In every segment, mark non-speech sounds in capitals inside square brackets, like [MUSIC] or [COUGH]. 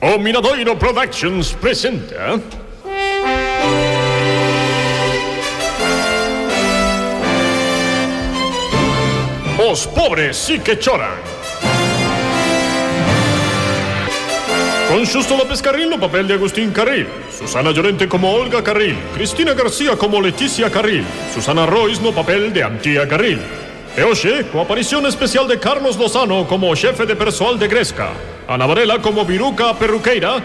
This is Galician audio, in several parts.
O Miradoiro Productions presenta. Os pobres sí que choran. Con Xusto López Carril no papel de Agustín Carril. Susana Llorente como Olga Carril. Cristina García como Leticia Carril. Susana Rois no papel de Antía Carril E hoxe, coa aparición especial de Carlos Lozano como xefe de persoal de Gresca Ana Varela como Viruca Perruqueira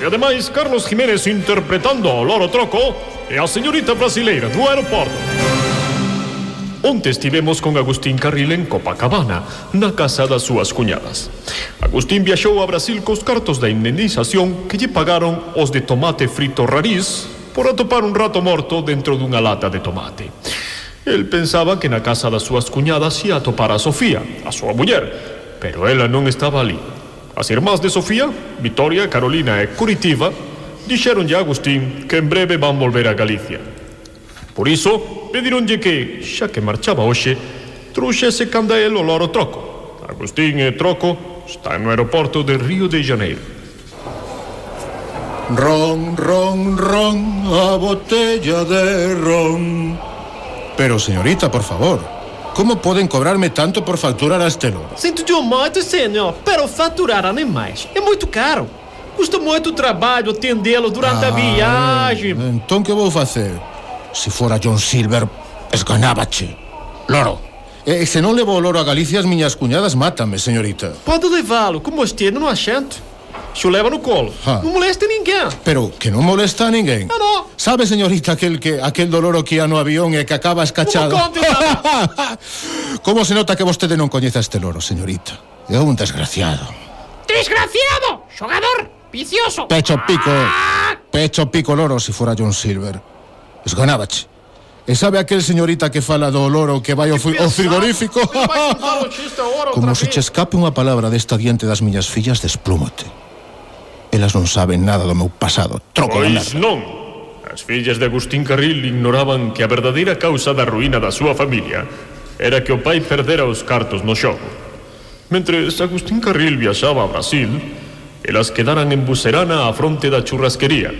E ademais Carlos Jiménez interpretando o Loro Troco E a señorita brasileira do aeroporto Onte estivemos con Agustín Carril en Copacabana, na casa das súas cuñadas. Agustín viaxou a Brasil cos cartos da indemnización que lle pagaron os de tomate frito rariz por atopar un rato morto dentro dunha lata de tomate. El pensaba que na casa das súas cuñadas ia atopar a Sofía, a súa muller, pero ela non estaba ali. As irmás de Sofía, Vitoria, Carolina e Curitiba, dixeronlle a Agustín que en breve van volver a Galicia. Por iso, pedironlle que, xa que marchaba hoxe, truxese canda el o loro troco. Agustín e Troco están no aeroporto de Río de Janeiro. Ron, ron, ron, a botella de ron Pero, señorita, por favor, como poden cobrarme tanto por facturar a este loro? Sinto de moito, senhor, pero faturar animais é muito caro. Custa muito trabalho atendê-lo durante a viagem. Entón que vou facer? Se fora John Silver, esganábache. Loro. E se non levo o loro a Galicia, as miñas cuñadas mátame, señorita. Pode levá-lo, como esteja no assento. se o leva no colo. Ah. Não moleste ninguén. Pero que non molesta a ninguén. Ah, no. Sabe, señorita, aquel que aquel dolor o que ia no avión e que acaba escachado. Como, [LAUGHS] Como se nota que vostede non coñece a este loro, señorita? É un desgraciado. Desgraciado, xogador, vicioso. Pecho ah. pico. Ah. Pecho pico loro se si fora John Silver. Esganábache. E sabe aquel señorita que fala do loro que vai ao, ao frigorífico? Como se che escape unha palabra desta diante das miñas fillas, desplúmate. Elas non saben nada do meu pasado. Troco pois non. As fillas de Agustín Carril ignoraban que a verdadeira causa da ruína da súa familia era que o pai perdera os cartos no xogo. Mentres Agustín Carril viaxaba a Brasil, elas quedaran en Bucerana á fronte da churrasquería.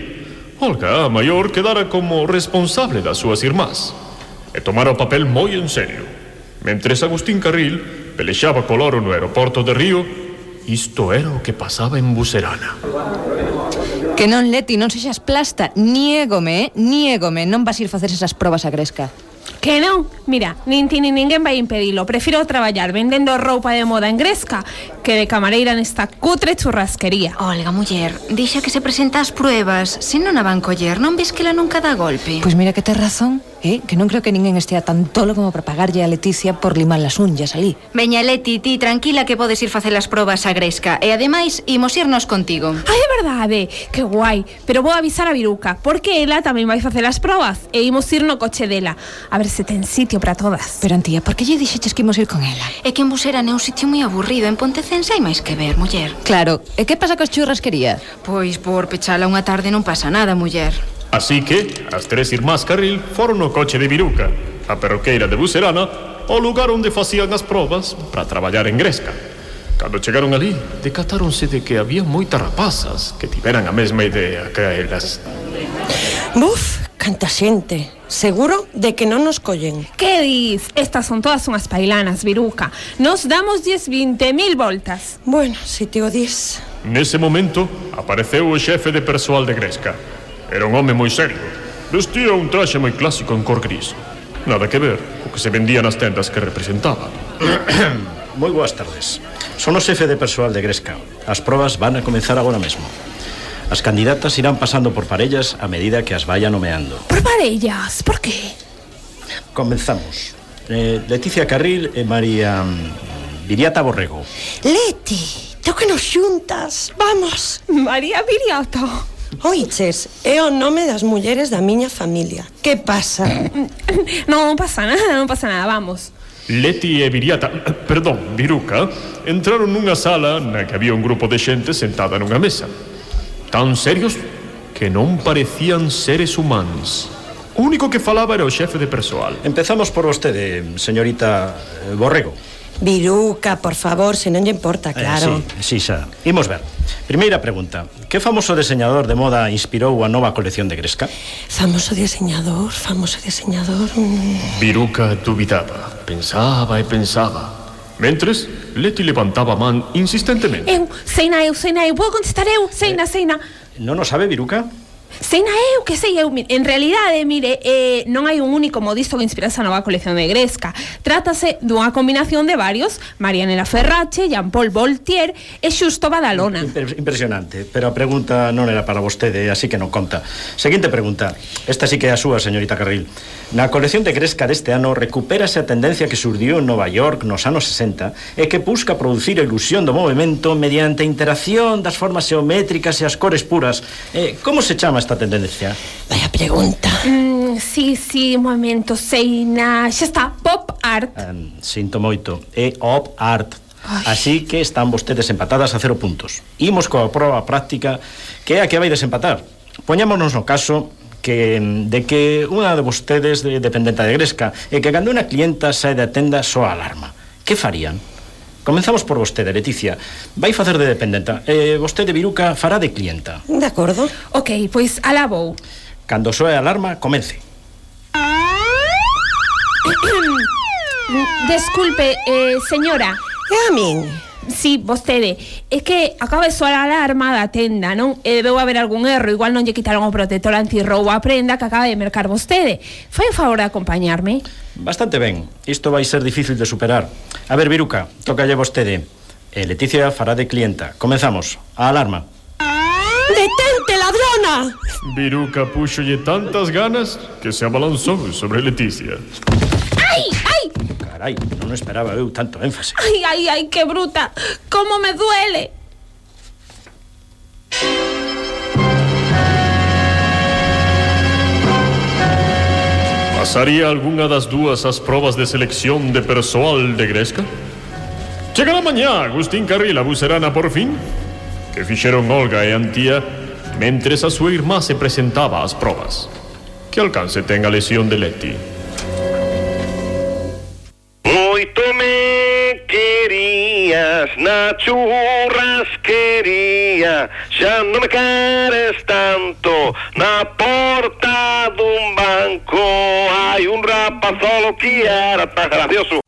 Olga, a maior, quedara como responsable das súas irmás e tomara o papel moi en serio. Mentres Agustín Carril pelexaba coloro no aeroporto de Río Isto era o que pasaba en Buserana. Que non, Leti, non sexas plasta. Niégome, eh? Niégome. Non vas ir facer esas probas a Gresca. Que non? Mira, nin ti nin ninguén vai impedilo. Prefiro traballar vendendo roupa de moda en Gresca que de camareira nesta cutre churrasquería. Olga, muller, deixa que se presenta as pruebas. Se non a van coller, non ves que la nunca dá golpe. Pois pues mira que tes razón, eh? que non creo que ninguén estea tan tolo como para pagarlle a Leticia por limar las unhas ali. Veña, Leti, ti tranquila que podes ir facer as probas a Gresca. E ademais, imos irnos contigo. Ai, é verdade, que guai. Pero vou avisar a Viruca, porque ela tamén vai facer as probas e imos ir no coche dela. A ver se ten sitio para todas. Pero, Antía, por que lle dixeches que imos ir con ela? É que en Busera é un sitio moi aburrido, en Pontece Alicens hai máis que ver, muller. Claro, e que pasa cos churrasquería? Pois por pechala unha tarde non pasa nada, muller. Así que as tres irmás Carril foron no coche de Viruca, a perroqueira de Bucerana, ao lugar onde facían as probas para traballar en Gresca. Cando chegaron ali, decatáronse de que había moitas rapazas que tiveran a mesma idea que elas. Buf, Canta xente. Seguro de que non nos collen. Que dis? Estas son todas unhas pailanas, Viruca. Nos damos 10, 20 mil voltas. Bueno, se si te o dis. Nese momento, apareceu o xefe de persoal de Gresca. Era un home moi serio. Vestía un traxe moi clásico en cor gris. Nada que ver o que se vendía nas tendas que representaba. [COUGHS] moi boas tardes. Son o xefe de persoal de Gresca. As probas van a comenzar agora mesmo. As candidatas irán pasando por parellas a medida que as vaya nomeando. Por parellas? Por qué? Comenzamos. Eh, Leticia Carril e María mm, Viriata Borrego. Leti, tú que nos xuntas. Vamos. María Viriata. Oiches, é o nome das mulleres da miña familia. Que pasa? [COUGHS] non pasa nada, non pasa nada, vamos. Leti e Viriata, [COUGHS] perdón, Viruca, entraron nunha sala na que había un grupo de xente sentada nunha mesa tan serios que non parecían seres humanos. O único que falaba era o xefe de persoal. Empezamos por vostede, señorita eh, Borrego. Viruca, por favor, se non lle importa, eh, claro. Eh, sí, sí, xa. Imos ver. Primeira pregunta. Que famoso deseñador de moda inspirou a nova colección de Gresca? Famoso diseñador, famoso diseñador... Mm. Viruca dubitaba, pensaba e pensaba. Mentres, Leti levantaba a man insistentemente. Eu, Seina, eu, Seina, eu, vou contestar eu, seina, seina. Eh, sei. Non o sabe, Viruca? Sei na eu que sei eu, en realidade, mire, eh, non hai un único modisto que inspirase a nova colección de Gresca. Trátase dunha combinación de varios, Marianela Ferrache, Jean-Paul Voltier e Xusto Badalona. Impresionante, pero a pregunta non era para vostede, así que non conta. Seguinte pregunta, esta sí que é a súa, señorita Carril. Na colección de Gresca deste ano recupérase a tendencia que surdiu en Nova York nos anos 60 e que busca producir a ilusión do movimento mediante a interacción das formas xeométricas e as cores puras. Eh, como se chama esta tendencia? Vaya pregunta. Mm, sí, sí, un momento, Seina. Xa está, pop art. Ah, um, sinto moito. É op art. Así que están vostedes empatadas a cero puntos. Imos coa proba práctica que é a que vai desempatar. Poñámonos no caso que mm, de que unha de vostedes de dependenta de Gresca e que cando unha clienta sae da tenda soa alarma. Que farían? Comenzamos por vostede, Leticia. Vai facer de dependenta. Eh, vostede, Viruca, fará de clienta. De acordo. Ok, pois alá vou. Cando soe a alarma, comece. [COUGHS] Desculpe, eh, señora. E a min? Sí, vostede, é que acaba de soar a alarma da tenda, non? E eh, debeu haber algún erro, igual non lle quitaron o protector antirroubo a prenda que acaba de mercar vostede. Fai o favor de acompañarme? Bastante ben, isto vai ser difícil de superar. A ver, Viruca, tocalle vostede. E Leticia fará de clienta. Comezamos, a alarma. ¡Detente, ladrona! Viruca puxolle tantas ganas que se abalanzou sobre Leticia. Ai, non esperaba eu tanto énfase. Ai, ai, ai, que bruta. Como me duele. Pasaría algunha das dúas as probas de selección de persoal de Gresca? Chegará mañá Agustín Carril a Bucerana por fin? Que fixeron Olga e Antía mentres a súa irmá se presentaba ás probas. Que alcance ten a lesión de Leti? Gracias, Nacho Rasquería. Ya no me quieres tanto. Na porta de un banco hay un rapaz solo que era tan gracioso.